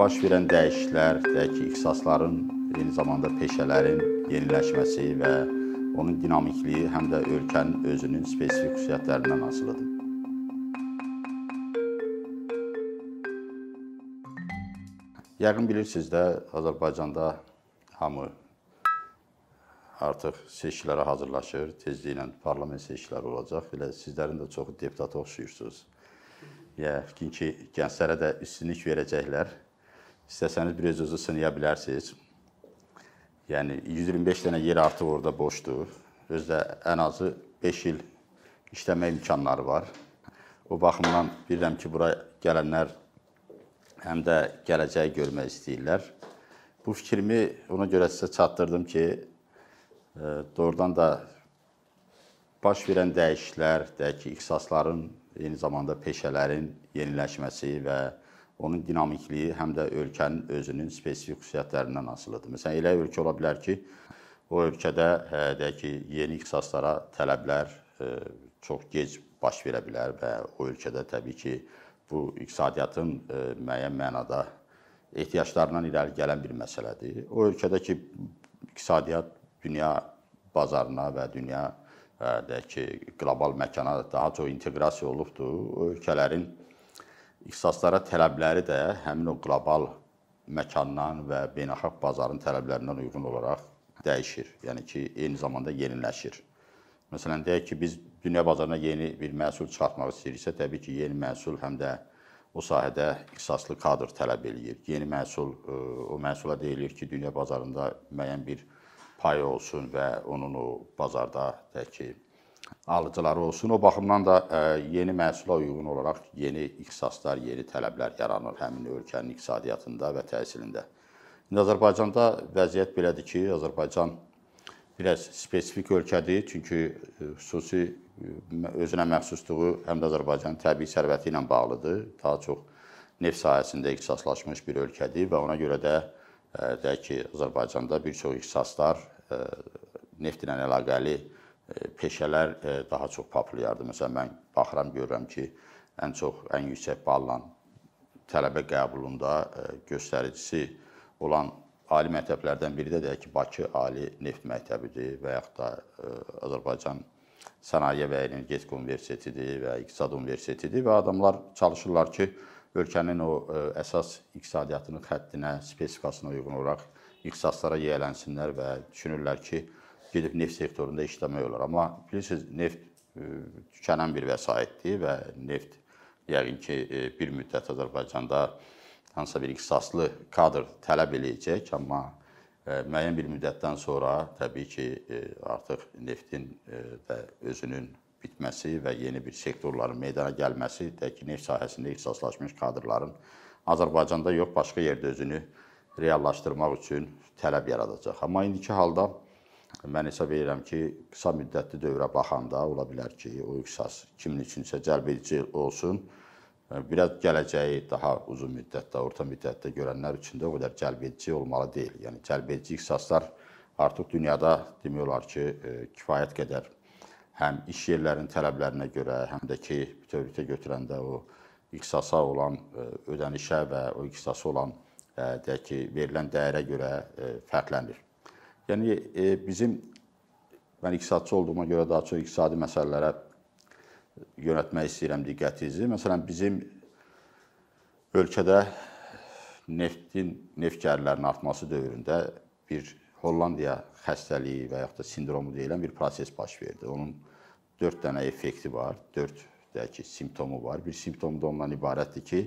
baş verən dəyişikliklər, deyək ki, ixtisasların, eyni zamanda peşələrin yeniləşməsi və onun dinamikliyi həm də ölkənin özünün spesifik xüsusiyyətlərindən asılıdır. Yəqin bilirsiniz də, Azərbaycanda hamı artıq seçkilərə hazırlaşır. Tezliklə parlament seçkiləri olacaq. Elə sizlərin də çoxu deputata oxşuyursunuz. Yəqin ki, gənclərə də üstünlük verəcəklər. İstəsəniz bir öz-özü sınaya bilərsiniz. Yəni 125 dənə yer artıq orada boşdur. Özdə ən azı 5 il işləmə imkanları var. O baxımdan bilirəm ki, bura gələnlər həm də gələcəyi görmək istəyirlər. Bu fikrimi ona görə sizə çatdırdım ki, doğrudan da baş verən dəyişikliklər, deyək ki, ixtisasların, eyni zamanda peşələrin yeniləşməsi və onun dinamikliyi həm də ölkənin özünün spesifik xüsusiyyətlərindən asılıdır. Məsələn, elə ölkə ola bilər ki, o ölkədə deyək ki, yeni ixtisaslara tələblər çox gec baş verə bilər və o ölkədə təbii ki, bu iqtisadiyyatın müəyyən mənada ehtiyaclarından irəli gələn bir məsələdir. O ölkədə ki, iqtisadiyyat dünya bazarına və dünya deyək ki, qlobal məkana daha çox inteqrasiya olubdur. O ölkələrin ixtisaslara tələbləri də həmin o qlobal məkandan və beynəlxalq bazarın tələblərindən uyğun olaraq dəyişir. Yəni ki, eyni zamanda yeniləşir. Məsələn, deyək ki, biz dünya bazarına yeni bir məhsul çıxartmaq istəyiriksə, təbii ki, yeni məhsul həm də o sahədə ixtisaslı kadr tələb eləyir. Yeni məhsul o məhsula deyilir ki, dünya bazarında müəyyən bir payı olsun və onun o bazarda deyək ki, alıcıları olsun. O baxımdan da yeni məhsula uyğun olaraq yeni ixtisaslar, yeni tələblər yaranır həmin ölkənin iqtisadiyyatında və təhsilində. İndi Azərbaycanda vəziyyət belədir ki, Azərbaycan biraz spesifik ölkədir, çünki xüsusi özünə məxsusluğu həm də Azərbaycanın təbii sərvəti ilə bağlıdır. Daha çox neft sahəsində ixtisaslaşmış bir ölkədir və ona görə də deyək ki, Azərbaycanda bir çox ixtisaslar neft ilə əlaqəli peşələr daha çox populyardır. Məsələn, mən baxıram, görürəm ki, ən çox, ən yüksək balla tələbə qəbulunda göstəricisi olan ali məktəblərdən biri də deyək ki, Bakı Ali Neft Məktəbidir və yaxud da Azərbaycan Sənaye və Energetika Universitetidir və İqtisad Universitetidir və adamlar çalışırlar ki, ölkənin o əsas iqtisadiyyatının xəttinə, spesifikasına uyğun olaraq ixtisaslara yiyələnsinlər və düşünürlər ki, gedib neft sektorunda işləmək olar. Amma bilirsiniz, neft tükənən bir vəsaitdir və neft yəqin ki, bir müddət Azərbaycanda hansısa bir ixtisaslı kadr tələb eləyəcək, amma müəyyən bir müddətdən sonra təbii ki, artıq neftin də özünün bitməsi və yeni bir sektorların meydana gəlməsi, deyək ki, neft sahəsində ixtisaslaşmış kadrların Azərbaycanda yox, başqa yerdə özünü reallaşdırmaq üçün tələb yaradacaq. Amma indiki halda mən hesab edirəm ki, qısa müddətli dövrə baxanda ola bilər ki, o ixtisas kimin üçünsə cəlb edici olsun. Biraz gələcəyi daha uzun müddətdə, orta müddətdə görənlər üçün də o qədər cəlb edici olmalı deyil. Yəni cəlb edici ixtisaslar artıq dünyada demək olar ki, kifayət qədər həm iş yerlərinin tələblərinə görə, həm də ki, bütövlükdə götürəndə o ixtisasa olan ödənişə və o ixtisasa olan deyək ki, verilən dəyərə görə fərqlənir. Yəni bizim mən iqtisadçı olduğuma görə daha çox iqtisadi məsələlərə yönəltmək istəyirəm diqqətinizi. Məsələn, bizim ölkədə neftin, neft gəlirlərinin artması dövründə bir Hollandiya xəstəliyi və yaxud da sindromu deyilən bir proses baş verdi. Onun 4 dənə effekti var, 4 deyək ki, simptomu var. Bir simptom da ondan ibarətdir ki,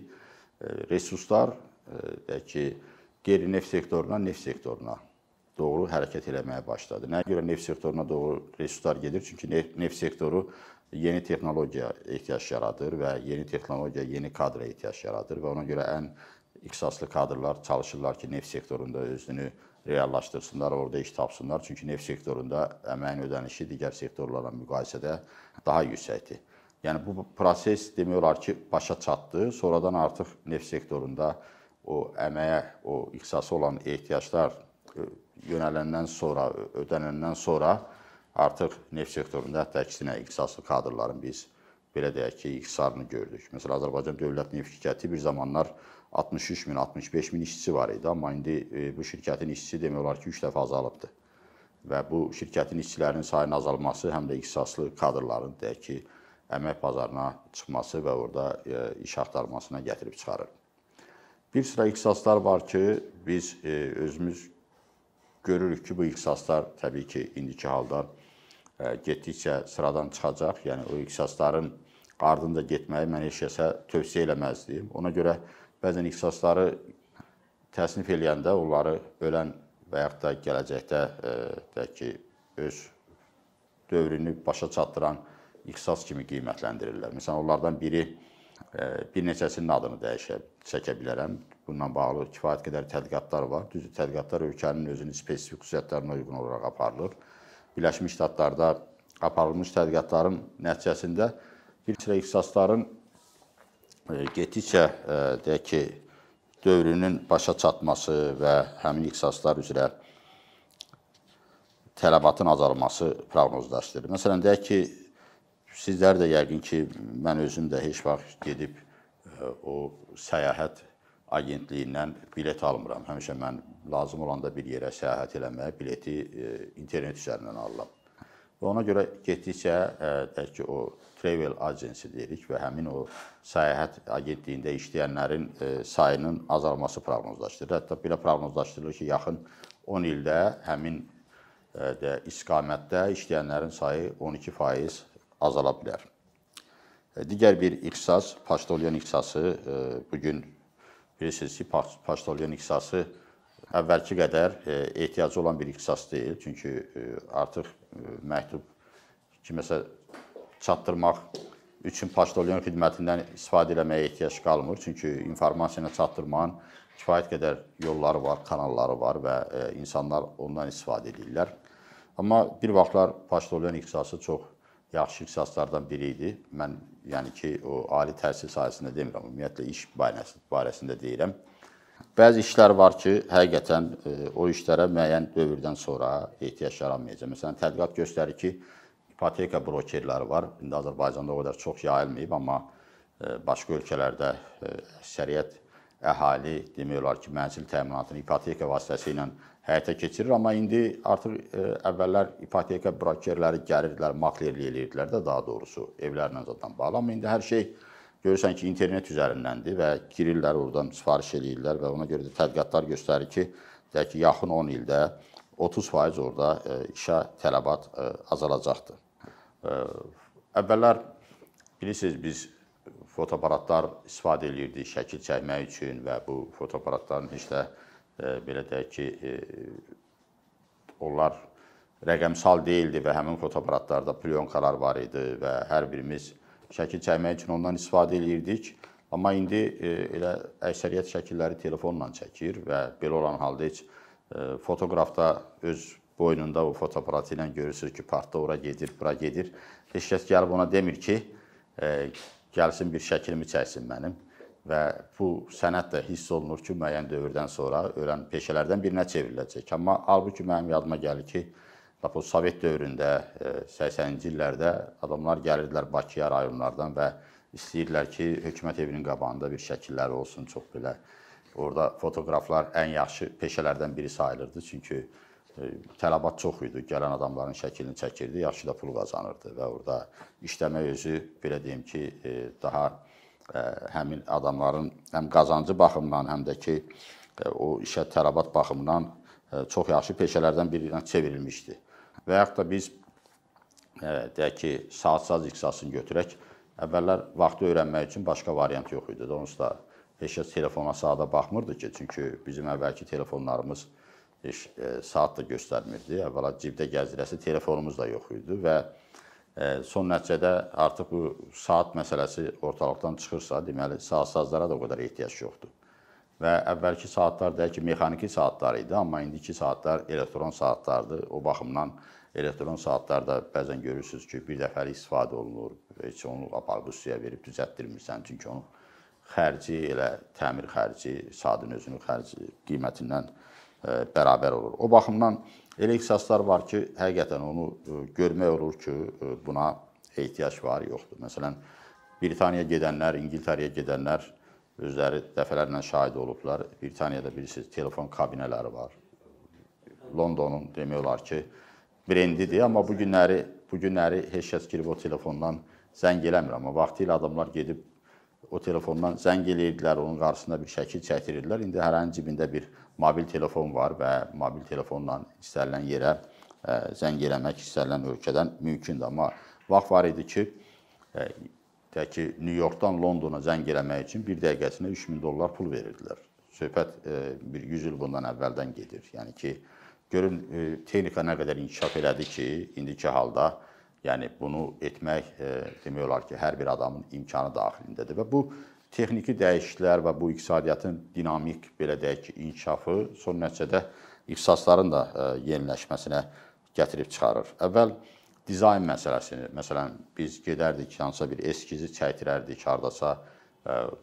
resurslar deyək ki, qeyri-neft sektorundan neft sektoruna doğru hərəkət eləməyə başladı. Nəyə görə neft sektoruna doğru resurslar gedir? Çünki neft sektoru yeni texnologiya ehtiyac yaradır və yeni texnologiya yeni kadra ehtiyac yaradır və ona görə ən ixtisaslı kadrlar çalışırlar ki, neft sektorunda özünü reallaşdırsınlar, orada iş tapsınlar. Çünki neft sektorunda əməyin ödənişi digər sektorlarla müqayisədə daha yüksəkdir. Yəni bu proses demək olar ki, başa çatdı. Sonradan artıq neft sektorunda o əməyə, o ixtisası olan ehtiyaclar yönələndən sonra, ödənəndən sonra artıq neft sektorunda hətta əksinə ixtisaslı kadrların biz belə deyək ki, iqtisarını gördük. Məsələn, Azərbaycan Dövlət Neft Şirkəti bir zamanlar 63 min, 65 min işçisi var idi, amma indi e, bu şirkətin işçisi demək olar ki, 3 dəfə azalıbdır. Və bu şirkətin işçilərinin sayının azalması həm də ixtisaslı kadrların deyək ki, əmək bazarına çıxması və orada e, iş axtarmasına gətirib çıxarır. Bir sıra ixtisaslar var ki, biz e, özümüz görürük ki, bu ixtisaslar təbii ki, indiki halda getdikcə sıradan çıxacaq. Yəni o ixtisasların ardınca getməyi mən heç kəsə tövsiyə eləməzdim. Ona görə bəzən ixtisasları təsnif eləyəndə onları ölən və yaxud da gələcəkdə deyək ki, öz dövrünü başa çatdıran ixtisas kimi qiymətləndirirlər. Məsələn, onlardan biri bir neçəsinin adını dəyişə çəkə bilərəm. Bununla bağlı kifayət qədər tədqiqatlar var. Düzdür, tədqiqatlar ölkənin özünün spesifik xüsusiyyətlərinə uyğun olaraq aparılır. Birləşmiş Ştatlarda aparılmış tədqiqatların nəticəsində bir sıra ixtisasların e, getdikcə e, deyək ki, dövrünün başa çatması və həmin ixtisaslar üzrə tələbatın azalması proqnozlaşdırılır. Məsələn, deyək ki, sizlər də yəqin ki, mən özüm də heç vaxt gedib e, o səyahət agentliyindən bilet almıram. Həmişə mən lazım olanda bir yerə səyahət eləməyə bileti e, internet üzərindən alıram. Və ona görə getdikcə deyək ki, o travel agency deyirik və həmin o səyahət agentliyində işləyənlərin e, sayının azalması proqnozlaşdırılır. Hətta belə proqnozlaşdırılır ki, yaxın 10 ildə həmin də istiqamətdə işləyənlərin sayı 12% azala bilər. Digər bir ixtisas, poçtalyon ixtisası bu gün bilirsiniz ki, poçtalyon ixtisası əvvəlki qədər e, ehtiyacı olan bir ixtisas deyil. Çünki e, artıq e, məktub kiməsə çatdırmaq üçün poçtalyon xidmətindən istifadə etməyə ehtiyac qalmır. Çünki informasiyanı çatdırmağın kifayət qədər yolları var, kanalları var və insanlar ondan istifadə edirlər. Amma bir vaxtlar poçtalyon ixtisası çox yaxşı ixtisaslardan biri idi. Mən yəni ki, o ali təhsil sahəsində demirəm, ümumiyyətlə iş barəsində deyirəm. Bəzi işlər var ki, həqiqətən e, o işlərə müəyyən dövrdən sonra ehtiyac yaranmayacaq. Məsələn, tədqiqat göstərir ki, ipoteka brokerləri var. İndi Azərbaycanda o qədər çox yayılmayıb, amma e, başqa ölkələrdə e, əksəriyyət əhali demək olar ki, mənzil təminatını ipoteka vasitəsilə həyata keçirir, amma indi artıq ə, əvvəllər ipoteka brokerləri gəlirdilər, maklerlik eləyirdilər də daha doğrusu evlərlə zaten bağlı, amma indi hər şey görürsən ki, internet üzərindəndir və girirlər oradan sifariş eləyirlər və ona görə də tədqiqatlar göstərir ki, deyək ki, yaxın 10 ildə 30% orada ə, işə tələbat ə, azalacaqdır. Ə, əvvəllər bilirsiniz biz fotoaparatlar istifadə eləyirdik şəkil çəkmək üçün və bu fotoaparatların heç də e, belə deyək ki, e, onlar rəqəmsal deyildi və həmin fotoaparatlarda plyonkalar var idi və hər birimiz şəkil çəkmək üçün ondan istifadə eləyirdik. Amma indi e, elə əksəriyyət şəkilləri telefonla çəkir və belə olan halda heç e, fotoqrafda öz boynunda o fotoaparatı ilə görürsüz ki, partda ora gedir, bura gedir. Heç kəs gəlib ona demir ki, gəlsin bir şəklimi çəksin mənim və bu sənət də hiss olunur ki, müəyyən dövrdən sonra öyrən peşələrdən birinə çevriləcək. Amma halbuki mənim yadıma gəlir ki, lap o Sovet dövründə 80-ci e, illərdə adamlar gəlirdilər Bakıya rayonlardan və istəyirdilər ki, hökumət evinin qabağında bir şəkilləri olsun, çox belə. Orada fotoqraflar ən yaxşı peşələrdən biri sayılırdı, çünki tələbat çox idi. Gələn adamların şəklini çəkirdi, yaxşı da pul qazanırdı və orada işləmək özü belə deyim ki, e, daha e, həmin adamların həm qazancı baxımından, həm də ki, o işə tələbat baxımından çox yaxşı peşələrdən birinə çevrilmişdi. Və yaxud da biz deyək ki, saat-saz ixtisasını götürək. Əvvəllər vaxtı öyrənmək üçün başqa variant yox idi. Onsuz da heç kəs telefona saata baxmırdı ki, çünki bizim əvvəlki telefonlarımız heç saat da göstərmirdi. Əvvəla cibdə gəzdirəsi telefonumuz da yox idi və son nəticədə artıq bu saat məsələsi ortalıqdan çıxırsa, deməli saatsazlara da o qədər ehtiyac yoxdur. Və əvvəlki saatlar deyək ki, mexaniki saatlar idi, amma indiki saatlar elektron saatlardır. O baxımdan elektron saatlarda bəzən görürsüz ki, bir dəfəlik istifadə olunur. Heç onu aparıb suya verib düzəltdirmirsən, çünki onun xərci elə təmir xərci, saatın özünün xərci qiymətindən bərabər olur. O baxımdan elə ixtisaslar var ki, həqiqətən onu görmək olur ki, buna ehtiyac var, yoxdur. Məsələn, Britaniyaya gedənlər, İngiltərəyə gedənlər özləri dəfələrlə şahid olublar. Britaniyada bilirsiniz, telefon kabinələri var. Londonun demək olar ki, brendidir, amma bu günləri bu günləri heç kəs girib o telefondan zəng eləmir, amma vaxtilə adamlar gedib o telefondan zəng eləyirdilər, onun qarşısında bir şəkil çəkdirirdilər. İndi hər hansı cibində bir mobil telefon var və mobil telefonla istənilən yerə ə, zəng eləmək istənilən ölkədən mümkündür. Amma vaxt var idi ki, ə, deyək ki, New Yorkdan Londona zəng eləmək üçün bir dəqiqəsinə 3000 dollar pul verirdilər. Söhbət ə, bir 100 il bundan əvvəldən gedir. Yəni ki, görün texnika nə qədər inkişaf elədi ki, indiki halda yəni bunu etmək ə, demək olar ki, hər bir adamın imkanı daxilindədir və bu texniki dəyişikliklər və bu iqtisadiyyatın dinamik belə deyək ki, inkişafı son nəticədə ixtisasların da ə, yeniləşməsinə gətirib çıxarır. Əvvəl dizayn məsələsini, məsələn, biz gedərdik hansısa bir eskizi çəkdirərdik, hardasa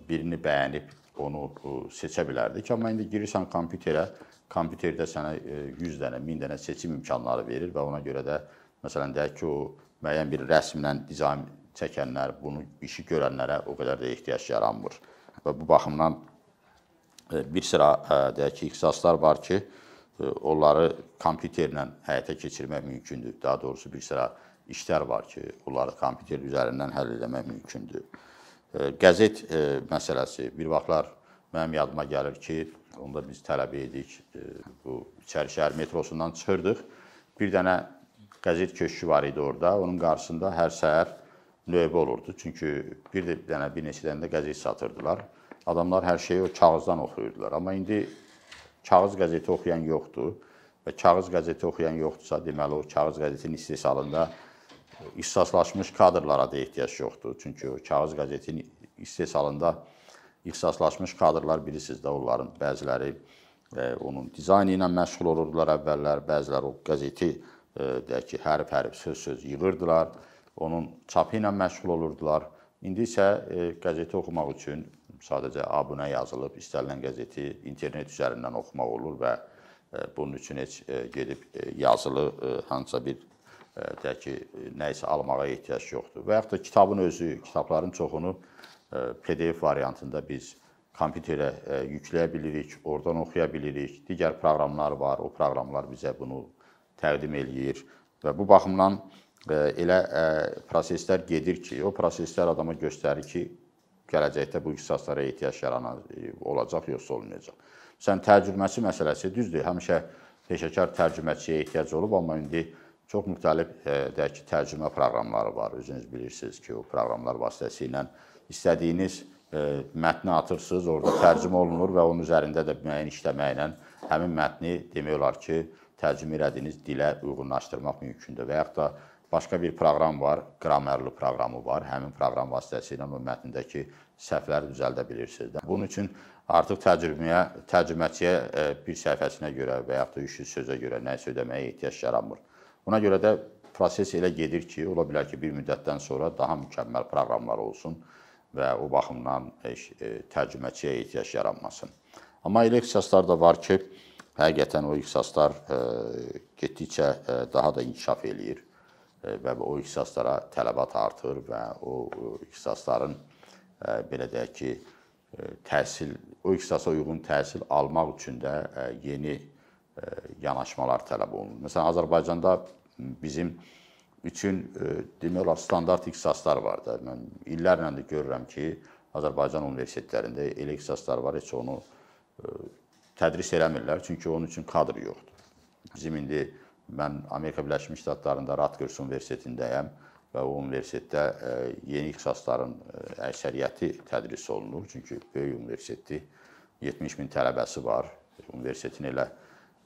birini bəyənib onu seçə bilərdik. Amma indi girirsən kompüterə, kompüterdə sənə 100 dənə, 1000 dənə seçim imkanları verir və ona görə də məsələn deyək ki, o müəyyən bir rəsmlə dizayn çəkənlər, bunu işi görənlərə o qədər də ehtiyac yaranmır. Və bu baxımdan bir sıra deyək ki, ixtisaslar var ki, onları kompüterlə həyata keçirmək mümkündür. Daha doğrusu bir sıra işlər var ki, onları kompüter üzərindən həll etmək mümkündür. Qəzet məsələsi bir vaxtlar mənim yadıma gəlir ki, onda biz tələbə idik, bu İçəri şəhər metrosundan çıxırdıq. Bir dənə qəzet köşkü var idi orada. Onun qarşısında hər səhər növbə olurdu. Çünki bir də dənə bir neçə dənə də qəzet satırdılar. Adamlar hər şeyi o kağızdan oxuyurdular. Amma indi kağız qəzeti oxuyan yoxdur və kağız qəzeti oxuyan yoxdursa, deməli o kağız qəzetin istehsalında ixtisaslaşmış kadrlara da ehtiyac yoxdur. Çünki o kağız qəzetin istehsalında ixtisaslaşmış kadrlar bilirsiniz də onların bəziləri e, onun dizaynı ilə məşğul olurdular əvvəllər, bəziləri o qəzeti deyək ki, hərf-hərf söz-söz yığırdılar, onun çapı ilə məşğul olurdular. İndi isə e, qəzeti oxumaq üçün sadəcə abunə yazılıb, istənilən qəzeti internet üzərindən oxumaq olur və e, bunun üçün heç e, gedib yazılı hansısa bir deyək ki, nəyisə almağa ehtiyac yoxdur. Və yaxud da kitabın özü, kitabların çoxunu PDF variantında biz kompüterə yükləyə bilirik, oradan oxuya bilirik. Digər proqramlar var, o proqramlar bizə bunu təqdim eləyir və bu baxımdan elə proseslər gedir ki, o proseslər adama göstərir ki, gələcəkdə bu ixtisaslara ehtiyac yaranan e, olacaq, yoxsa olmayacaq. Məsələn, tərcüməçi məsələsi düzdür. Həmişə peşəkar tərcüməçiyə ehtiyac olub, amma indi çox müxtəlif e, deyək ki, tərcümə proqramları var. Özünüz bilirsiniz ki, o proqramlar vasitəsilə istədiyiniz e, mətni atırsınız, orada tərcümə olunur və onun üzərində də müəyyən işləməklə həmin mətni demək olar ki, tərcümə elədiyiniz dilə uyğunlaşdırmaq mümkündür və yaxud da Başqa bir proqram var, qramerli proqramı var. Həmin proqram vasitəsilə o mətndəki səhvləri düzəldə bilirsiniz. Bunun üçün artıq təcrübəyə, tərcüməçiyə e, bir səhifəsinə görə və yaxud da 300 sözə görə nəsə ödəməyə ehtiyac yaranmır. Buna görə də proses elə gedir ki, ola bilər ki, bir müddətdən sonra daha mükəmməl proqramlar olsun və o baxımdan e, tərcüməçiyə ehtiyac yaranmasın. Amma elə ixtisaslar da var ki, həqiqətən o ixtisaslar e, getdikcə daha da inkişaf eləyir və o ixtisaslara tələbat artır və o ixtisasların e, belə deyək ki, e, təhsil, o ixtisasa uyğun təhsil almaq üçün də e, yeni yanaşmalar tələb olunur. Məsələn, Azərbaycanda bizim üçün demək olar standart ixtisaslar var da. Mən illərlə də görürəm ki, Azərbaycan universitetlərində elə ixtisaslar var, heç onu tədris eləmirlər, çünki onun üçün kadr yoxdur. Bizim indi Mən Amerika Birləşmiş Ştatlarında Rutgers Universitetindəyəm və o universitetdə e, yeni ixtisasların e, əksəriyyəti tədris olunur. Çünki böyük universitetdir. 70 min tələbəsi var. Universitetin elə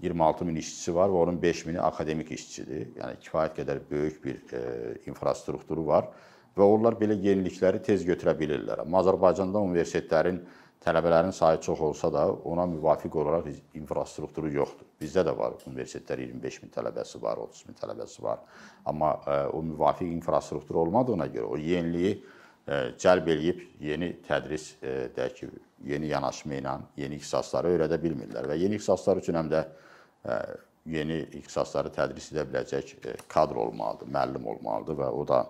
26 min işçisi var və onun 5 mini akademik işçidir. Yəni kifayət qədər böyük bir e, infrastrukturu var və onlar belə yenilikləri tez götürə bilirlər. Amma Azərbaycanda universitetlərin tələbələrin sayı çox olsa da ona müvafiq olaraq infrastrukturu yoxdur. Bizdə də var universitetlər 25 min tələbəsi var, 30 min tələbəsi var. Amma e, o müvafiq infrastruktur olmadığına görə o yeniliyi e, cəlb eləyib yeni tədris e, deyək ki, yeni yanaşma ilə yeni ixtisasları öyrədə bilmirlər və yeni ixtisaslar üçün həm də yeni ixtisasları tədris edə biləcək kadr olmalıdır, müəllim olmalıdır və o da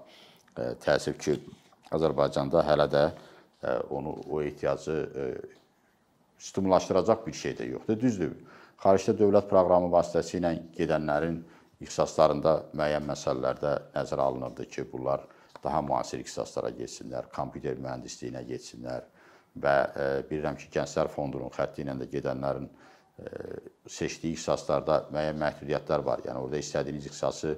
təəssüf ki, Azərbaycanda hələ də onu o ehtiyacı stimullaşdıracaq bir şey də yoxdur. Düzdür. Xaricdə dövlət proqramı vasitəsilə gedənlərin ixtisaslarında müəyyən məsələlərdə nəzərə alınırdı ki, bunlar daha müasir ixtisaslara getsinlər, kompüter mühəndisliyinə getsinlər və bilirəm ki, Gənclər Fondunun xətti ilə də gedənlərin seçdiyi ixtisaslarda müəyyən məhdudiyyətlər var. Yəni orada istədiyiniz ixtisası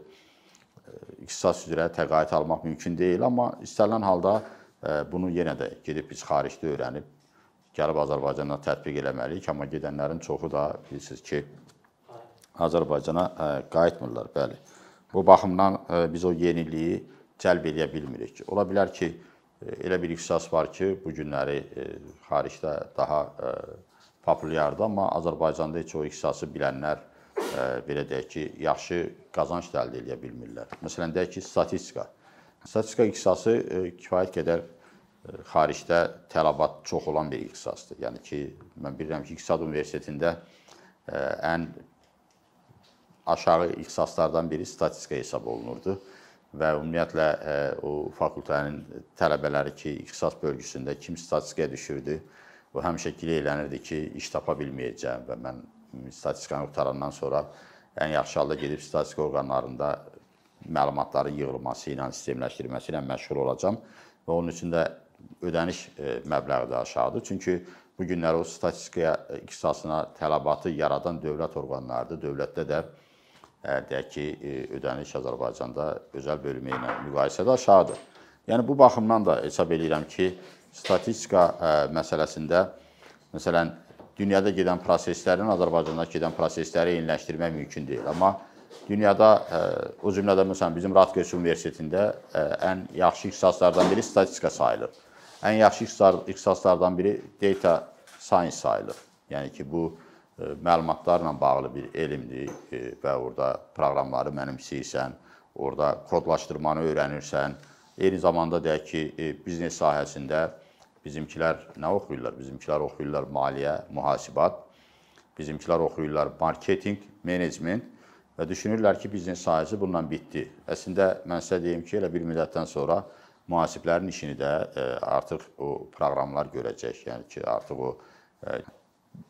ixtisas üzrə təqaüd almaq mümkün deyil, amma istənilən halda bunu yenə də gedib biz xaricdə öyrənib gəlib Azərbaycana tətbiq eləməliyik, amma gedənlərin çoxu da bilirsiniz ki, Azərbaycana qayıtmırlar, bəli. Bu baxımdan biz o yeniliyi cəlb eləyə bilmirik. Ola bilər ki, elə bir ixtisas var ki, bu günləri xaricdə daha populyardır, amma Azərbaycanda heç o ixtisası bilənlər belə deyək ki, yaxşı qazanc əldə edə bilmirlər. Məsələn, deyək ki, statistika. Statistika ixtisası kifayət qədər xaricdə tələbat çox olan bir ixtisasdır. Yəni ki, mən bilirəm ki, İqtisad Universitetində ən aşağı ixtisaslardan biri statistika hesab olunurdu və ümumiyyətlə o fakültənin tələbələri ki, ixtisas bölgüsündə kim statistikaya düşürdü, o həmişə gileylənirdi ki, iş tapa bilməyəcəm və mən statistikanı qutarandan sonra ən yaxşı halda gedib statistika orqanlarında məlumatların yığılması ilə, sistemləşdirilməsi ilə məşğul olacam və onun üçün də ödəniş məbləği də aşağıdır. Çünki bu günlər o statistikaya ixtisasına tələbatı yaradan dövlət orqanlarıdır. Dövlətdə də deyək ki, ödəniş Azərbaycanda özəl bölümü ilə müqayisədə aşağıdır. Yəni bu baxımdan da hesab edirəm ki, statistika məsələsində məsələn dünyada gedən proseslərin Azərbaycanda gedən prosesləri eyniləşdirmək mümkün deyil. Amma dünyada o cümlədən məsələn bizim Rutgers Universitetində ən yaxşı ixtisaslardan biri statistika sayılır. Ən yaxşı ixtisaslardan biri data science sayılır. Yəni ki, bu məlumatlarla bağlı bir elmdir və orada proqramları mənimsəyirsən, orada kodlaşdırmanı öyrənirsən. Eyni zamanda deyək ki, biznes sahəsində bizimkilər nə oxuyurlar? Bizimkilər oxuyurlar maliyyə, mühasibat. Bizimkilər oxuyurlar marketinq, menecment və düşünürlər ki, biznes sahəsi bununla bitdi. Əslində mən sizə deyim ki, elə bir müddətdən sonra mühasiblərin işini də artıq o proqramlar görəcək. Yəni ki, artıq o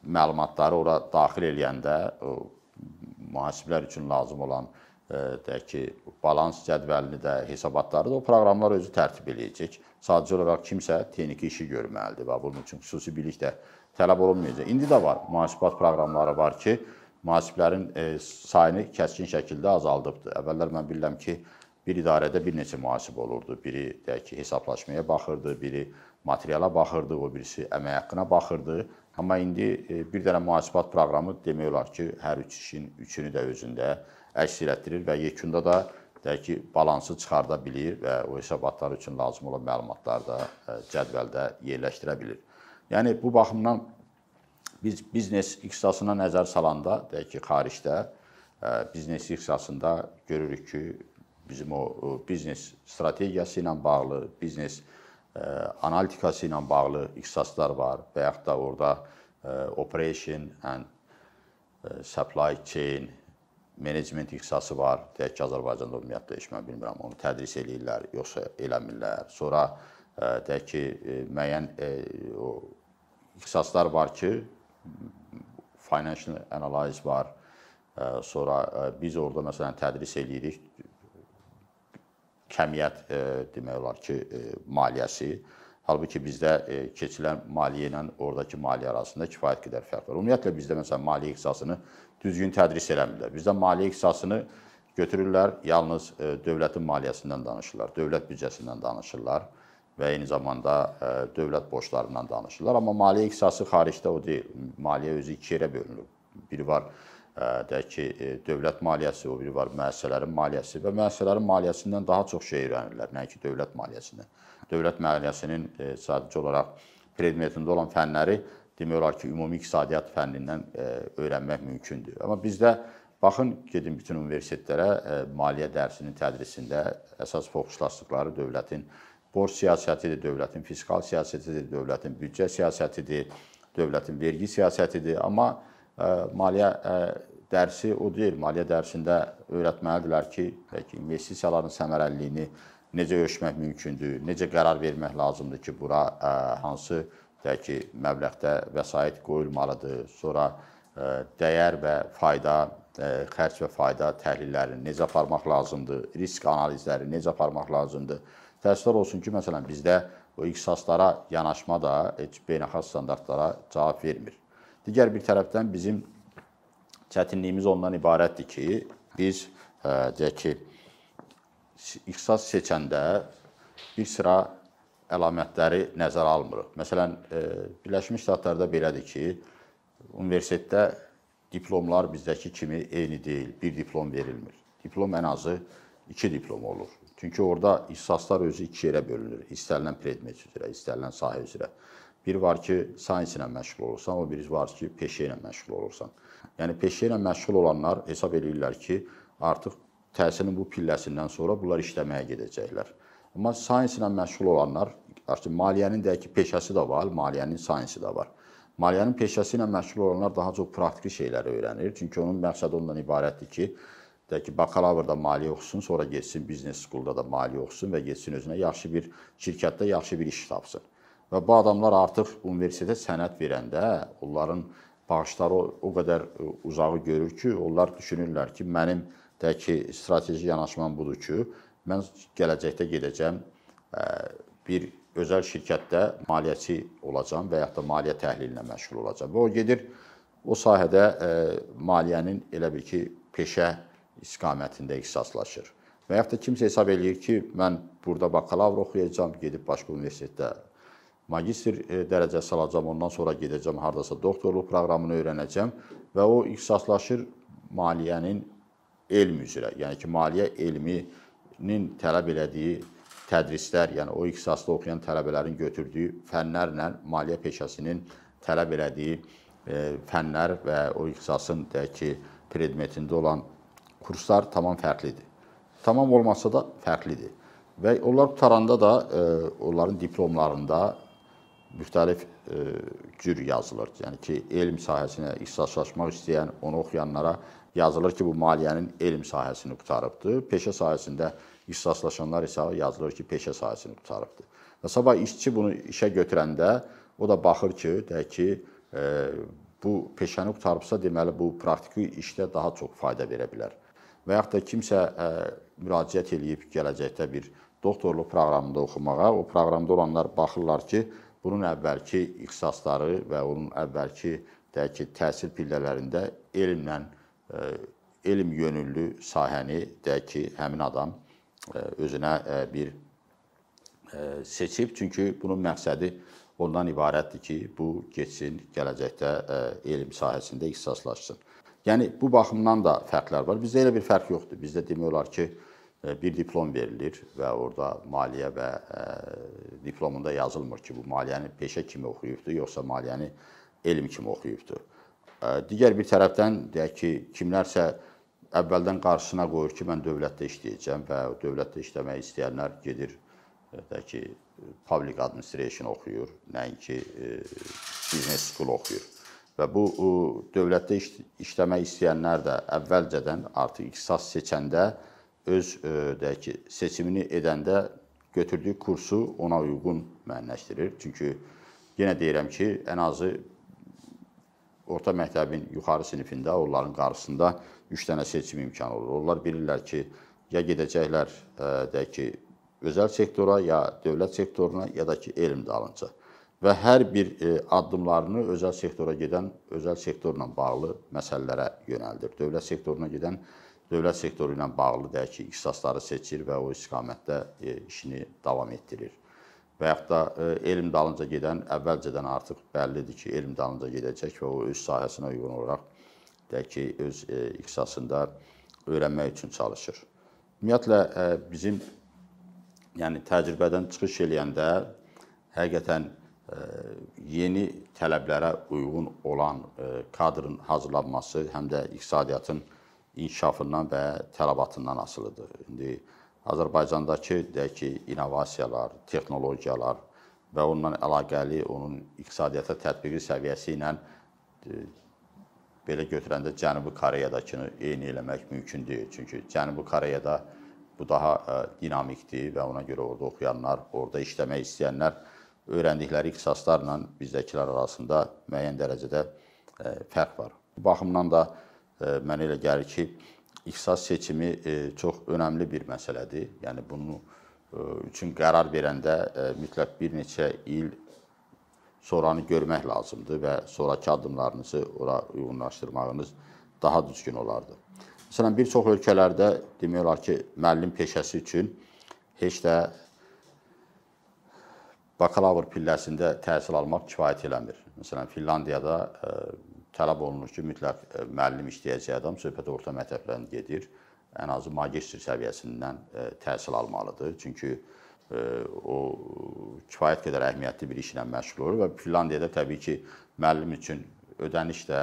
məlumatları ora daxil eləyəndə o mühasiblər üçün lazım olan deyək ki, balans cədvəlini də, hesabatları da o proqramlar özü tərtib eləyəcək. Sadəcə olaraq kimsə texniki işi görməlidir və bunun üçün xüsusi bilik də tələb olunmayacaq. İndi də var, mühasibat proqramları var ki, mühasiblərin sayını kəskin şəkildə azaldıbdır. Əvvəllər mən bilirəm ki, bir idarədə bir neçə mühasib olurdu. Biri deyək ki, hesablaşmaya baxırdı, biri materiala baxırdı, o birisi əmək haqqına baxırdı. Amma indi bir dənə mühasibat proqramı demək olar ki, hər üç işin üçünü də özündə əks etdirir və yekunda da deyək ki, balansı çıxarda bilir və o hesabatlar üçün lazım olan məlumatları da e, cədvəldə yerləşdirə bilir. Yəni bu baxımdan biz biznes ixtisasına nəzər salanda, deyək ki, xaricdə e, biznes ixtisasında görürük ki, bizim o biznes strategiyası ilə bağlı, biznes e, analitikası ilə bağlı ixtisaslar var və yaxud da orada operation and supply chain menecment ixtisası var. Deyək ki, Azərbaycanda ümumiyyətlə heç mən bilmirəm, onu tədris eləyirlər, yoxsa eləmirlər. Sonra e, deyək ki, e, müəyyən e, o ixtisaslar var ki, financial analyze var. Sonra biz orada məsələn tədris eləyirik kəmiyyət demək olar ki, maliyyəsi. Halbuki bizdə keçilən maliyyə ilə oradakı maliyyə arasında kifayət qədər fərq var. Ümumiyyətlə bizdə məsələn maliyyə ixtisasını düzgün tədris eləmirlər. Bizdə maliyyə ixtisasını götürürlər, yalnız e, dövlətin maliyyəsindən danışırlar, dövlət büdcəsindən danışırlar və eyni zamanda e, dövlət borclarından danışırlar. Amma maliyyə ixtisası xaricdə o deyil. Maliyyə özü iki yerə bölünür. Biri var e, deyək ki, dövlət maliyyəsi, o biri var müəssisələrin maliyyəsi və müəssisələrin maliyyəsindən daha çox şey öyrənirlər, nəinki dövlət maliyyəsindən. Dövlət maliyyəsinin sadəcə olaraq predmetində olan fənləri demək olar ki, ümumi iqtisadiyyat fənnindən e, öyrənmək mümkündür. Amma bizdə baxın, gedin bütün universitetlərə e, maliyyə dərsinin tədrisində əsas fokuslaşdıqları dövlətin borc siyasətidir, dövlətin fiskal siyasətidir, dövlətin büdcə siyasətidir, dövlətin vergi siyasətidir. Amma e, maliyyə dərsi o deyil. Maliyyə dərsində öyrətməlidirlər ki, bəlkə investisiyaların səmərəliliyini necə ölçmək mümkündür, necə qərar vermək lazımdır ki, bura ə, hansı deyək ki, məbləğdə vəsait qoyulmalıdır, sonra ə, dəyər və fayda, ə, xərc və fayda təhlillərini necə aparmaq lazımdır, risk analizləri necə aparmaq lazımdır. Təəssüflər olsun ki, məsələn, bizdə o ixtisaslara yanaşma da heç beynəlxalq standartlara cavab vermir. Digər bir tərəfdən bizim çətinliyimiz ondan ibarətdir ki, biz ə, deyək ki, ixtisas seçəndə bir sıra əlamətləri nəzərə almırıq. Məsələn, e, Birləşmiş Ştatlarda belədir ki, universitetdə diplomlar bizdəki kimi eyni deyil. Bir diplom verilmir. Diplom ən azı 2 diplom olur. Çünki orada ixtisaslar özü iki yerə bölünür. İstənilən predmet üzrə, istənilən sahə üzrə. Bir var ki, sayens ilə məşğul olursan, o biri var ki, peşə ilə məşğul olursan. Yəni peşə ilə məşğul olanlar hesab edirlər ki, artıq təhsilin bu pilləsindən sonra bunlar işləməyə gedəcəklər. Amma sayens ilə məşğul olanlar, artıq maliyyənin deyək ki, peşəsi də var, maliyyənin sayensi də var. Maliyyənin peşəsi ilə məşğul olanlar daha çox praktiki şeyləri öyrənir. Çünki onun məqsədi ondan ibarətdir ki, deyək ki, bakalavrda maliyyə oxusun, sonra getsin biznes skulda da maliyyə oxusun və getsin özünə yaxşı bir şirkətdə yaxşı bir iş tapsın. Və bu adamlar artıq universitetə sənəd verəndə onların bağışları o, qədər uzağı görür ki, onlar düşünürlər ki, mənim deyək ki, strateji yanaşmam budur ki, mən gələcəkdə gedəcəm bir özəl şirkətdə maliyyəçi olacam və yaxud da maliyyə təhlili ilə məşğul olacam. Və o gedir o sahədə maliyyənin elə bil ki, peşə istiqamətində ixtisaslaşır. Və yaxud da kimsə hesab eləyir ki, mən burada bakalavr oxuyacam, gedib başqa universitetdə magistr dərəcəsi alacam, ondan sonra gedəcəm hardasa doktorluq proqramını öyrənəcəm və o ixtisaslaşır maliyyənin elm üzrə, yəni ki, maliyyə elminin tələb elədiyi tədrislər, yəni o ixtisasda oxuyan tələbələrin götürdüyü fənlərlə maliyyə peşəsinin tələb elədiyi e, fənlər və o ixtisasın deyək ki, predmetində olan kurslar tamam fərqlidir. Tamam olmasa da fərqlidir. Və onlar qutaranda da e, onların diplomlarında müxtəlif e, cür yazılır. Yəni ki, elm sahəsinə ixtisaslaşmaq istəyən, onu oxuyanlara yazılır ki, bu maliyyənin elm sahəsini qutarıbdır. Peşə sahəsində ixtisaslaşanlar isə yazılır ki, peşə sahəsini qutarıbdır. Və sabah işçi bunu işə götürəndə o da baxır ki, deyək ki, e, bu peşəni qutarıbsa, deməli bu praktiki işdə daha çox fayda verə bilər. Və yaxud da kimsə e, müraciət eləyib gələcəkdə bir doktorluq proqramında oxumağa, o proqramda olanlar baxırlar ki, bunun əvvəlki ixtisasları və onun əvvəlki deyək ki, təhsil pillələrində elmlə elm yönüllü sahəni deyək ki, həmin adam özünə bir seçib. Çünki bunun məqsədi ondan ibarətdir ki, bu getsin, gələcəkdə elm sahəsində ixtisaslaşsın. Yəni bu baxımdan da fərqlər var. Bizdə elə bir fərq yoxdur. Bizdə demək olar ki, bir diplom verilir və orada maliyyə və diplomunda yazılmır ki, bu maliyyəni peşə kimi oxuyubdur, yoxsa maliyyəni elm kimi oxuyubdur. Digər bir tərəfdən deyək ki, kimlərsə əvvəldən qarşısına qoyur ki, mən dövlətdə işləyəcəm və dövlətdə işləmək istəyənlər gedir deyək ki, public administration oxuyur, nəinki business school oxuyur. Və bu dövlətdə iş, işləmək istəyənlər də əvvəlcədən artıq ixtisas seçəndə öz deyək ki, seçimini edəndə götürdüyü kursu ona uyğun müəyyənləşdirir. Çünki yenə deyirəm ki, ən azı orta məktəbin yuxarı sinifində onların qarşısında 3 dənə seçim imkanı olur. Onlar bilirlər ki, ya gedəcəklər e, deyək ki, özəl sektora, ya dövlət sektoruna, ya da ki, elm dalınca. Və hər bir e, addımlarını özəl sektora gedən, özəl sektorla bağlı məsələlərə yönəldir. Dövlət sektoruna gedən dövlət sektoru ilə bağlı deyək ki, ixtisasları seçir və o istiqamətdə e, işini davam etdirir və yaxud da e, elm dalınca gedən əvvəlcədən artıq bəllidir ki, elm dalınca gedəcək və o öz sahəsinə uyğun olaraq deyək ki, öz e, ixtisasında öyrənmək üçün çalışır. Ümumiyyətlə bizim yəni təcrübədən çıxış eləyəndə həqiqətən yeni tələblərə uyğun olan kadrın hazırlanması həm də iqtisadiyyatın inkişafından və tələbatından asılıdır. İndi Azərbaycandakı deyək ki, innovasiyalar, texnologiyalar və onunla əlaqəli onun iqtisadiyyata tətbiqi səviyyəsi ilə e, belə götürəndə Cənubi Koreyadakını eyni eləmək mümkün deyil. Çünki Cənubi Koreyada bu daha ə, dinamikdir və ona görə orada oxuyanlar, orada işləmək istəyənlər öyrəndikləri ixtisaslarla bizdəkilər arasında müəyyən dərəcədə ə, fərq var. Bu baxımdan da mənə elə gəlir ki, ixtisas seçimi çox önəmli bir məsələdir. Yəni bunu üçün qərar verəndə mütləq bir neçə il sonranı görmək lazımdır və sonrakı addımlarınızı ora uyğunlaşdırmağınız daha düzgün olardı. Məsələn, bir çox ölkələrdə demək olar ki, müəllim peşəsi üçün heç də bakalavr pilləsində təhsil almaq kifayət eləmir. Məsələn, Finlandiyada tələb olunur ki, mütləq ə, müəllim işləyəcək adam söhbət orta məktəbdən gedir, ən azı magistr səviyyəsindən ə, təhsil almalıdır. Çünki ə, o kifayət qədər əhəmiyyətli bir işlə məşğul olur və Finlandiyada təbii ki, müəllim üçün ödəniş də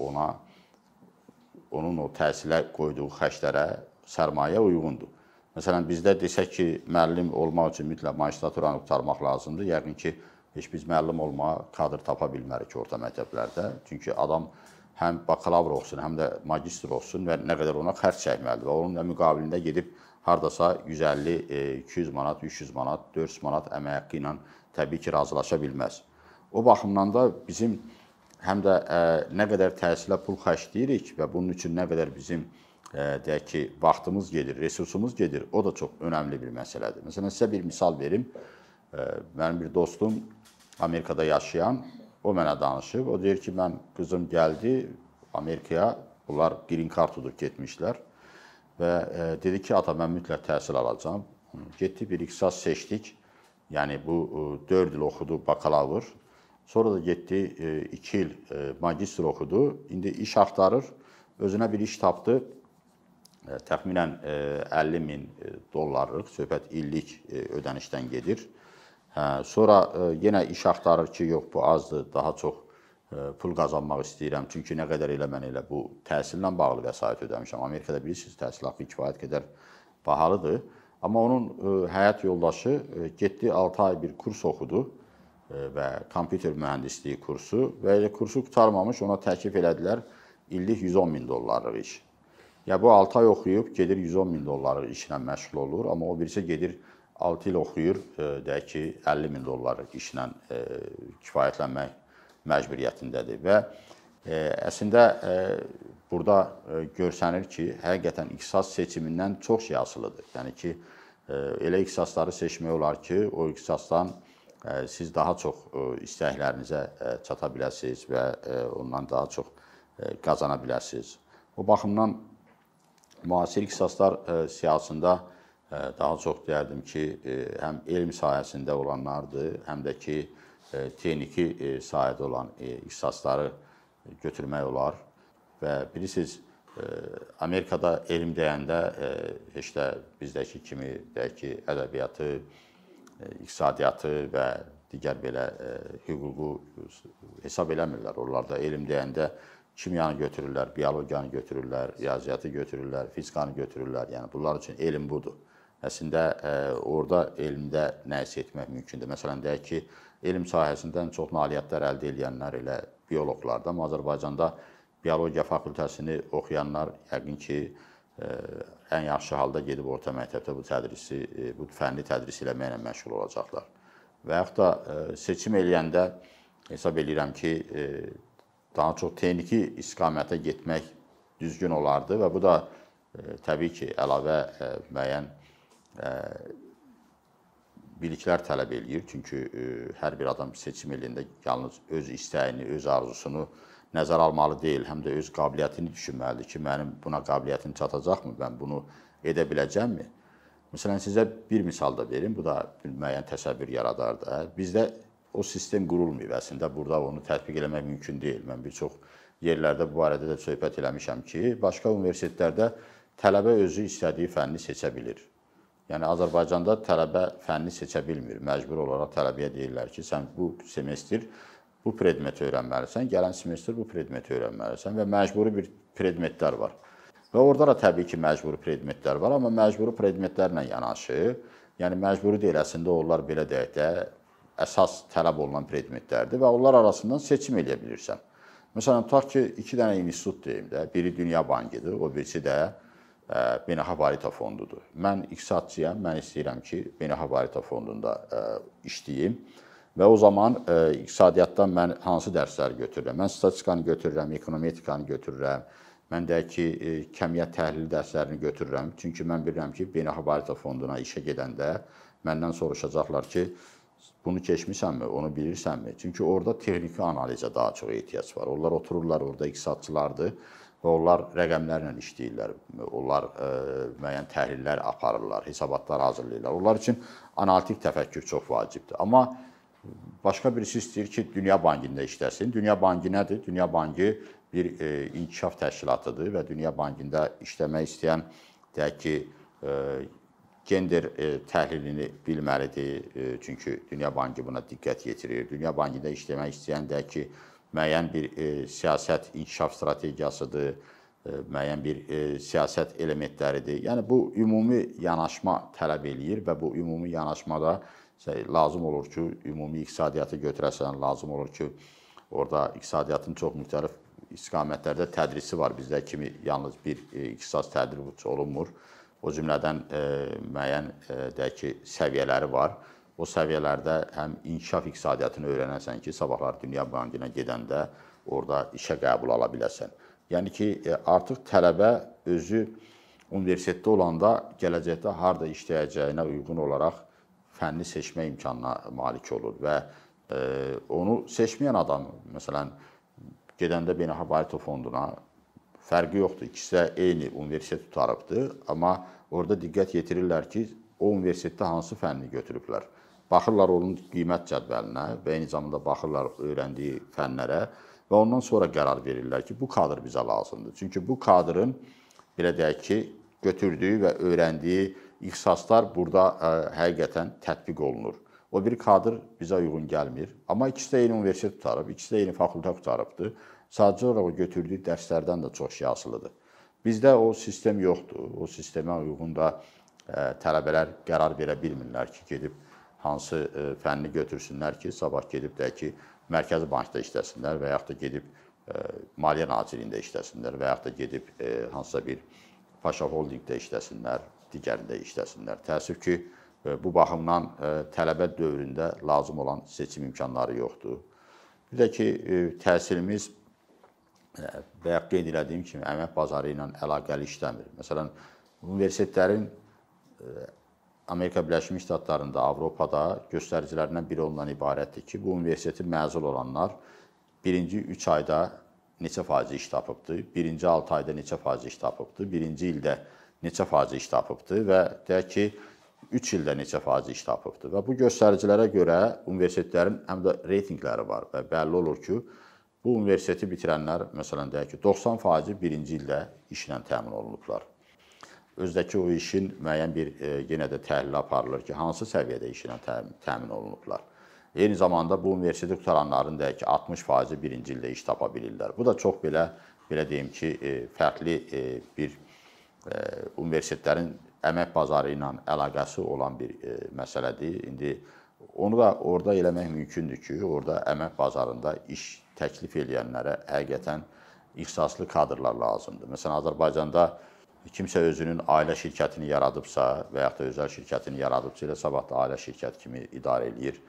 ona onun o təhsilə qoyduğu xərclərə, sərmayə uyğundur. Məsələn, bizdə desək ki, müəllim olmaq üçün mütləq magistraturanı qurtarmaq lazımdır. Yəqin ki, heç biz müəllim olmağa kadr tapa bilmərik orta məktəblərdə. Çünki adam həm bakalavr oxusun, həm də magistr oxusun və nə qədər ona xərc çəkməlidir və onun da müqabilində gedib hardasa 150, 200 manat, 300 manat, 400 manat əmək haqqı ilə təbii ki, razılaşa bilməz. O baxımdan da bizim həm də ə, nə qədər təhsilə pul xərcləyirik və bunun üçün nə qədər bizim ə, deyək ki, vaxtımız gedir, resursumuz gedir, o da çox önəmli bir məsələdir. Məsələn, sizə bir misal verim. Ə, mənim bir dostum Amerikada yaşayan, o mənə danışıb. O deyir ki, mən qızım gəldi Amerikaya, bunlar green card udub getmişlər və ə, dedi ki, ata mən mütləq təhsil alacağam. Getdi bir ixtisas seçdik. Yəni bu 4 il oxudu bakalavr. Sonra da getdi 2 il e, magistr oxudu. İndi iş axtarır. Özünə bir iş tapdı. E, təxminən 50 e, min dollarlıq söhbət illik ödənişdən gedir. Hə, sonra yenə iş axtarır ki, yox bu azdır, daha çox pul qazanmaq istəyirəm. Çünki nə qədər elə mən elə bu təhsillə bağlı vəsait ödəmişəm. Amerikada bilirsiniz, təhsil haqqı kifayət qədər bahalıdır. Amma onun həyat yoldaşı getdi 6 ay bir kurs oxudu və kompüter mühəndisliyi kursu və elə kursu qurtarmamış ona təklif elədilər illik 110 min dollarlıq iş. Ya bu 6 ay oxuyub gedir 110 min dollarlıq işlə məşğul olur, amma o birisi gedir 6 il oxuyur, e, deyək ki, 50 min dollarlıq işlə e, kifayətlənmək məcburiyyətindədir və e, əslində burada görsənir ki, həqiqətən ixtisas seçimindən çox şey asılıdır. Yəni ki, elə ixtisasları seçmək olar ki, o ixtisasdan siz daha çox istəklərinizə çata biləsiniz və ondan daha çox qazana biləsiniz. O baxımdan müasir ixtisaslar siyasətində daha çox deyərdim ki, həm elm sahəsində olanlardır, həm də ki, texniki sahədə olan ixtisasları götürmək olar və bilirsiniz, Amerikada elm deyəndə heç də bizdəki kimi deyək ki, ədəbiyyatı, iqtisadiyyatı və digər belə e, hüququ hesab eləmirlər. Onlarda elm deyəndə kimyanı götürürlər, biologiyanı götürürlər, riyaziyyatı götürürlər, fizikanı götürürlər. Yəni bunlar üçün elm budur. Əslində e, orada elmdə nə isə etmək mümkündür. Məsələn deyək ki, elm sahəsindən çox nailiyyətlər əldə edənlər elə bioloqlardan, Azərbaycanda biologiya fakültəsini oxuyanlar yəqin ki, ən yaxşı halda gedib orta məktəbdə bu tədrisi, e, bu fənni tədris eləməklə məşğul olacaqlar. Və yaxud da e, seçim eləyəndə hesab eləyirəm ki, e, daha çox texniki istiqamətə getmək düzgün olardı və bu da təbii ki, əlavə müəyyən biliklər tələb eləyir. Çünki hər bir adam seçim eləyəndə yalnız öz istəyini, öz arzusunu nəzərə almalı deyil, həm də öz qabiliyyətini düşünməlidir ki, mənim buna qabiliyyətim çatacaqmı, mən bunu edə biləcəmmi? Məsələn, sizə bir misal da verim, bu da bir müəyyən təsəvvür yaradar da. Bizdə o sistem qurulmayıb əslində, burada onu tətbiq eləmək mümkün deyil. Mən bir çox yerlərdə bu barədə də söhbət eləmişəm ki, başqa universitetlərdə tələbə özü istədiyi fənni seçə bilir. Yəni Azərbaycanda tələbə fənni seçə bilmir. Məcbur olaraq tələbəyə deyirlər ki, sən bu semestr bu predmeti öyrənməlisən, gələn semestr bu predmeti öyrənməlisən və məcburi bir predmetlər var. Və orada da təbii ki, məcburi predmetlər var, amma məcburi predmetlərlə yanaşı, yəni məcburi deyil, əslində onlar belə deyək də əsas tələb olunan predmetlərdir və onlar arasından seçim edə bilirsən. Məsələn, tutaq ki, iki dənə institut deyim də, biri Dünya Bankıdır, o birisi də Beynəlxalq Valyuta Fondudur. Mən iqtisadçıyam, mən istəyirəm ki, Beynəlxalq Valyuta Fondunda işləyim. Və o zaman iqtisadiyyatdan mən hansı dərsləri götürürəm? Mən statistikanı götürürəm, ekonometrikanı götürürəm. Mən deyək ki, kəmiyyət təhlili dərslərini götürürəm. Çünki mən bilirəm ki, Beynəlxalq Valyuta Fonduna işə gedəndə məndən soruşacaqlar ki, bunu keçmisənmi, onu bilirsənmi? Çünki orada texniki analizə daha çox ehtiyac var. Onlar otururlar, orada iqtisadçılardır və onlar rəqəmlərlə işləyirlər. Onlar ə, e, müəyyən təhlillər aparırlar, hesabatlar hazırlayırlar. Onlar üçün analitik təfəkkür çox vacibdir. Amma başqa birisi istəyir ki, Dünya Bankında işləsin. Dünya Bankı nədir? Dünya Bankı bir e, inkişaf təşkilatıdır və Dünya Bankında işləmək istəyən deyək ki, e, gender e, təhlilini bilməlidir. E, çünki Dünya Bankı buna diqqət yetirir. Dünya Bankında işləmək istəyən deyək ki, müəyyən bir e, siyasət inkişaf strategiyasıdır, e, müəyyən bir e, siyasət elementləridir. Yəni bu ümumi yanaşma tələb eləyir və bu ümumi yanaşmada lazım olur ki, ümumi iqtisadiyyatı götürəsən, lazım olur ki, orada iqtisadiyyatın çox müxtəlif istiqamətlərdə tədrisi var. Bizdə kimi yalnız bir e, ixtisas tədris olunmur. O cümlədən e, müəyyən e, deyək ki, səviyyələri var o səviyyələrdə həm inkişaf iqtisadiyyatını öyrənəsən ki, sabahlar Dünya Bankına gedəndə orada işə qəbul ala biləsən. Yəni ki, e, artıq tələbə özü universitetdə olanda gələcəkdə harda işləyəcəyinə uyğun olaraq fənni seçmə imkanına malik olur və e, onu seçməyən adam, məsələn, gedəndə Beynəlxalq Valyuta Fonduna fərqi yoxdur. İkisi də eyni universitet tutarıbdır, amma orada diqqət yetirirlər ki, o universitetdə hansı fənni götürüblər. Baxırlar onun qiymət cədvəlinə və eyni zamanda baxırlar öyrəndiyi fənlərə və ondan sonra qərar verirlər ki, bu kadr bizə lazımdır. Çünki bu kadrın belə deyək ki, götürdüyü və öyrəndiyi ixtisaslar burada ə, həqiqətən tətbiq olunur. O bir kadr bizə uyğun gəlmir, amma ikisi də eyni universitet tutarıb, ikisi də eyni fakültə tutarıbdır. Sadəcə olaraq götürdüyü dərslərdən də çox şey asılıdır. Bizdə o sistem yoxdur. O sistemə uyğun da ə, tələbələr qərar verə bilmirlər ki, gedib hansı e, fənni götürsünlər ki, sabah gedib də ki, Mərkəzi Bankda işləsinlər və yaxud da gedib e, Maliyyə Nazirliyində işləsinlər və yaxud da gedib e, hansısa bir Paşa Holdingdə işləsinlər, digərində işləsinlər. Təəssüf ki, bu baxımdan tələbə dövründə lazım olan seçim imkanları yoxdur. Bir də ki, təhsilimiz və qeyd elədiyim kimi əmək bazarı ilə əlaqəli işləmir. Məsələn, universitetlərin Amerika Birləşmiş Ştatlarında, Avropada göstəricilərindən biri ondan ibarətdir ki, bu universitetin məzun olanlar birinci 3 ayda neçə faiz iş tapıbdı, birinci 6 ayda neçə faiz iş tapıbdı, birinci ildə neçə faiz iş tapıbdı və deyək ki, 3 ildə neçə faiz iş tapıbdı. Və bu göstəricilərə görə universitetlərin həm də reytinqləri var və bəlli olur ki, bu universiteti bitirənlər, məsələn deyək ki, 90% birinci ildə işlə təmin olunublar özdəki o işin müəyyən bir e, yenə də təhlil aparılır ki, hansı səviyyədə işlə təmin olunublar. Eyni zamanda bu universiteti qutaranların da ki 60%-i birinci ildə iş tapa bilirlər. Bu da çox belə belə deyim ki, e, fərqli e, bir universitetlərin əmək bazarı ilə əlaqəsi olan bir məsələdir. İndi onu da orada eləmək mümkündür ki, orada əmək bazarında iş təklif edənlərə həqiqətən ixtisaslı kadrlar lazımdır. Məsələn, Azərbaycanda kimsə özünün ailə şirkətini yaradıbsa və yaxud da özəl şirkətini yaradıbsa elə sabah da ailə şirkət kimi idarə eləyir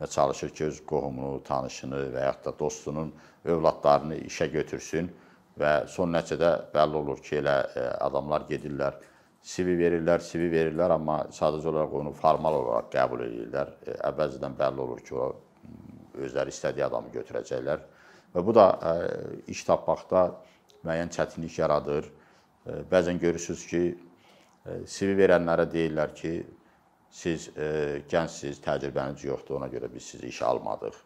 və çalışır ki, öz qohumunu, tanışını və yaxud da dostunun övladlarını işə götürsün və son nəticədə bəlli olur ki, elə e, adamlar gedirlər, CV verirlər, CV verirlər, amma sadəcə olaraq onu formal olaraq qəbul edirlər. E, əvvəlcədən bəlli olur ki, o özləri istədiyi adamı götürəcəklər və bu da e, iş tapmaqda müəyyən çətinlik yaradır Bəzən görürsüz ki, CV verənlərə deyirlər ki, siz gəncsiniz, təcrübəniz yoxdur, ona görə biz sizi işə almadıq.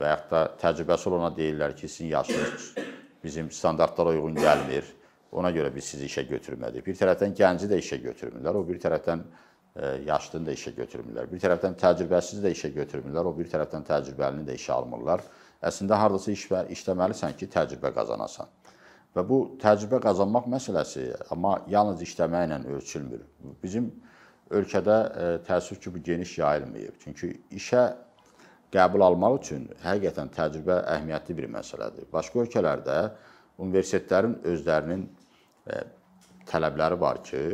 Və yaxud da təcrübəsi olana deyirlər ki, sizin yaşınız bizim standartlara uyğun gəlmir, ona görə biz sizi işə götürmədik. Bir tərəfdən gənci də işə götürmürlər, o bir tərəfdən yaşlını da işə götürmürlər. Bir tərəfdən təcrübəsiz də işə götürmürlər, o bir tərəfdən təcrübəlini də işə almırlar. Əslində hardasa iş işləməlisən ki, təcrübə qazanasan. Və bu təcrübə qazanmaq məsələsi, amma yalnız işləməklə ölçülmür. Bizim ölkədə e, təəssüf ki, bu geniş yayılmayıb. Çünki işə qəbul almaq üçün həqiqətən təcrübə əhəmiyyətli bir məsələdir. Başqa ölkələrdə universitetlərin özlərinin e, tələbləri var ki,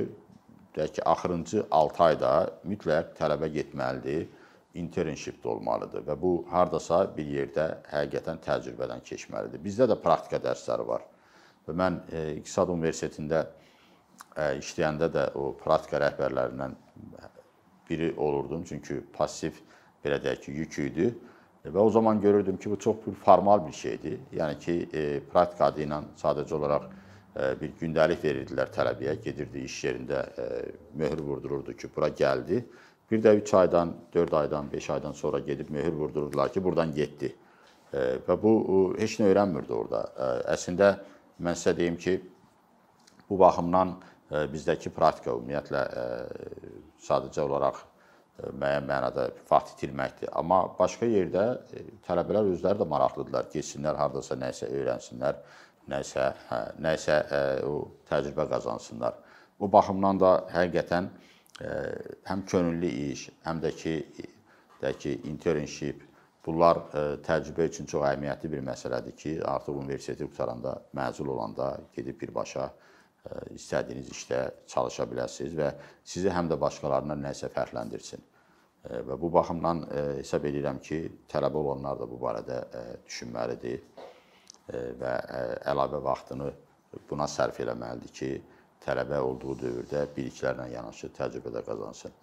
deyək ki, axırıncı 6 ayda mütləq tələbə getməlidir, internshipdə olmalıdır və bu hardasa bir yerdə həqiqətən təcrübədən keçməlidir. Bizdə də praktika dərsləri var. Və mən e, İqtisad Universitetində e, işləyəndə də o praktika rəhbərlərindən biri olurdum. Çünki passiv belə deyək ki, yük idi. Və o zaman görürdüm ki, bu çox bir formal bir şeydir. Yəni ki, e, praktika adı ilə sadəcə olaraq e, bir gündəlik verirdilər tələbəyə, gedirdi iş yerində e, möhür vurdururdu ki, bura gəldi. Bir də 3 aydan, 4 aydan, 5 aydan sonra gedib möhür vurdururdular ki, buradan getdi. E, və bu heç nə öyrənmirdi orada. E, əslində mən sizə deyim ki, bu baxımdan e, bizdəki praktika ümumiyyətlə e, sadəcə olaraq e, müəyyən mənada vaxt itirməkdir. Amma başqa yerdə tələbələr özləri də maraqlıdırlar, getsinlər hardasa nəsə öyrənsinlər, nəsə hə, nəsə ə, o təcrübə qazansınlar. Bu baxımdan da həqiqətən ə, həm könüllü iş, həm də ki də ki internship bunlar ə, təcrübə üçün çox əhəmiyyətli bir məsələdir ki, artıq universiteti qutaranda, məzun olanda gedib birbaşa istədiyiniz işdə çalışa biləsiniz və sizi həm də başqalarından nəsə fərqləndirsin. Və bu baxımdan hesab edirəm ki, tələbə olanlar da bu barədə düşünməlidir və əlavə vaxtını buna sərf eləməlidir ki, tələbə olduğu dövrdə biliklərlə yanaşı təcrübə də qazansın.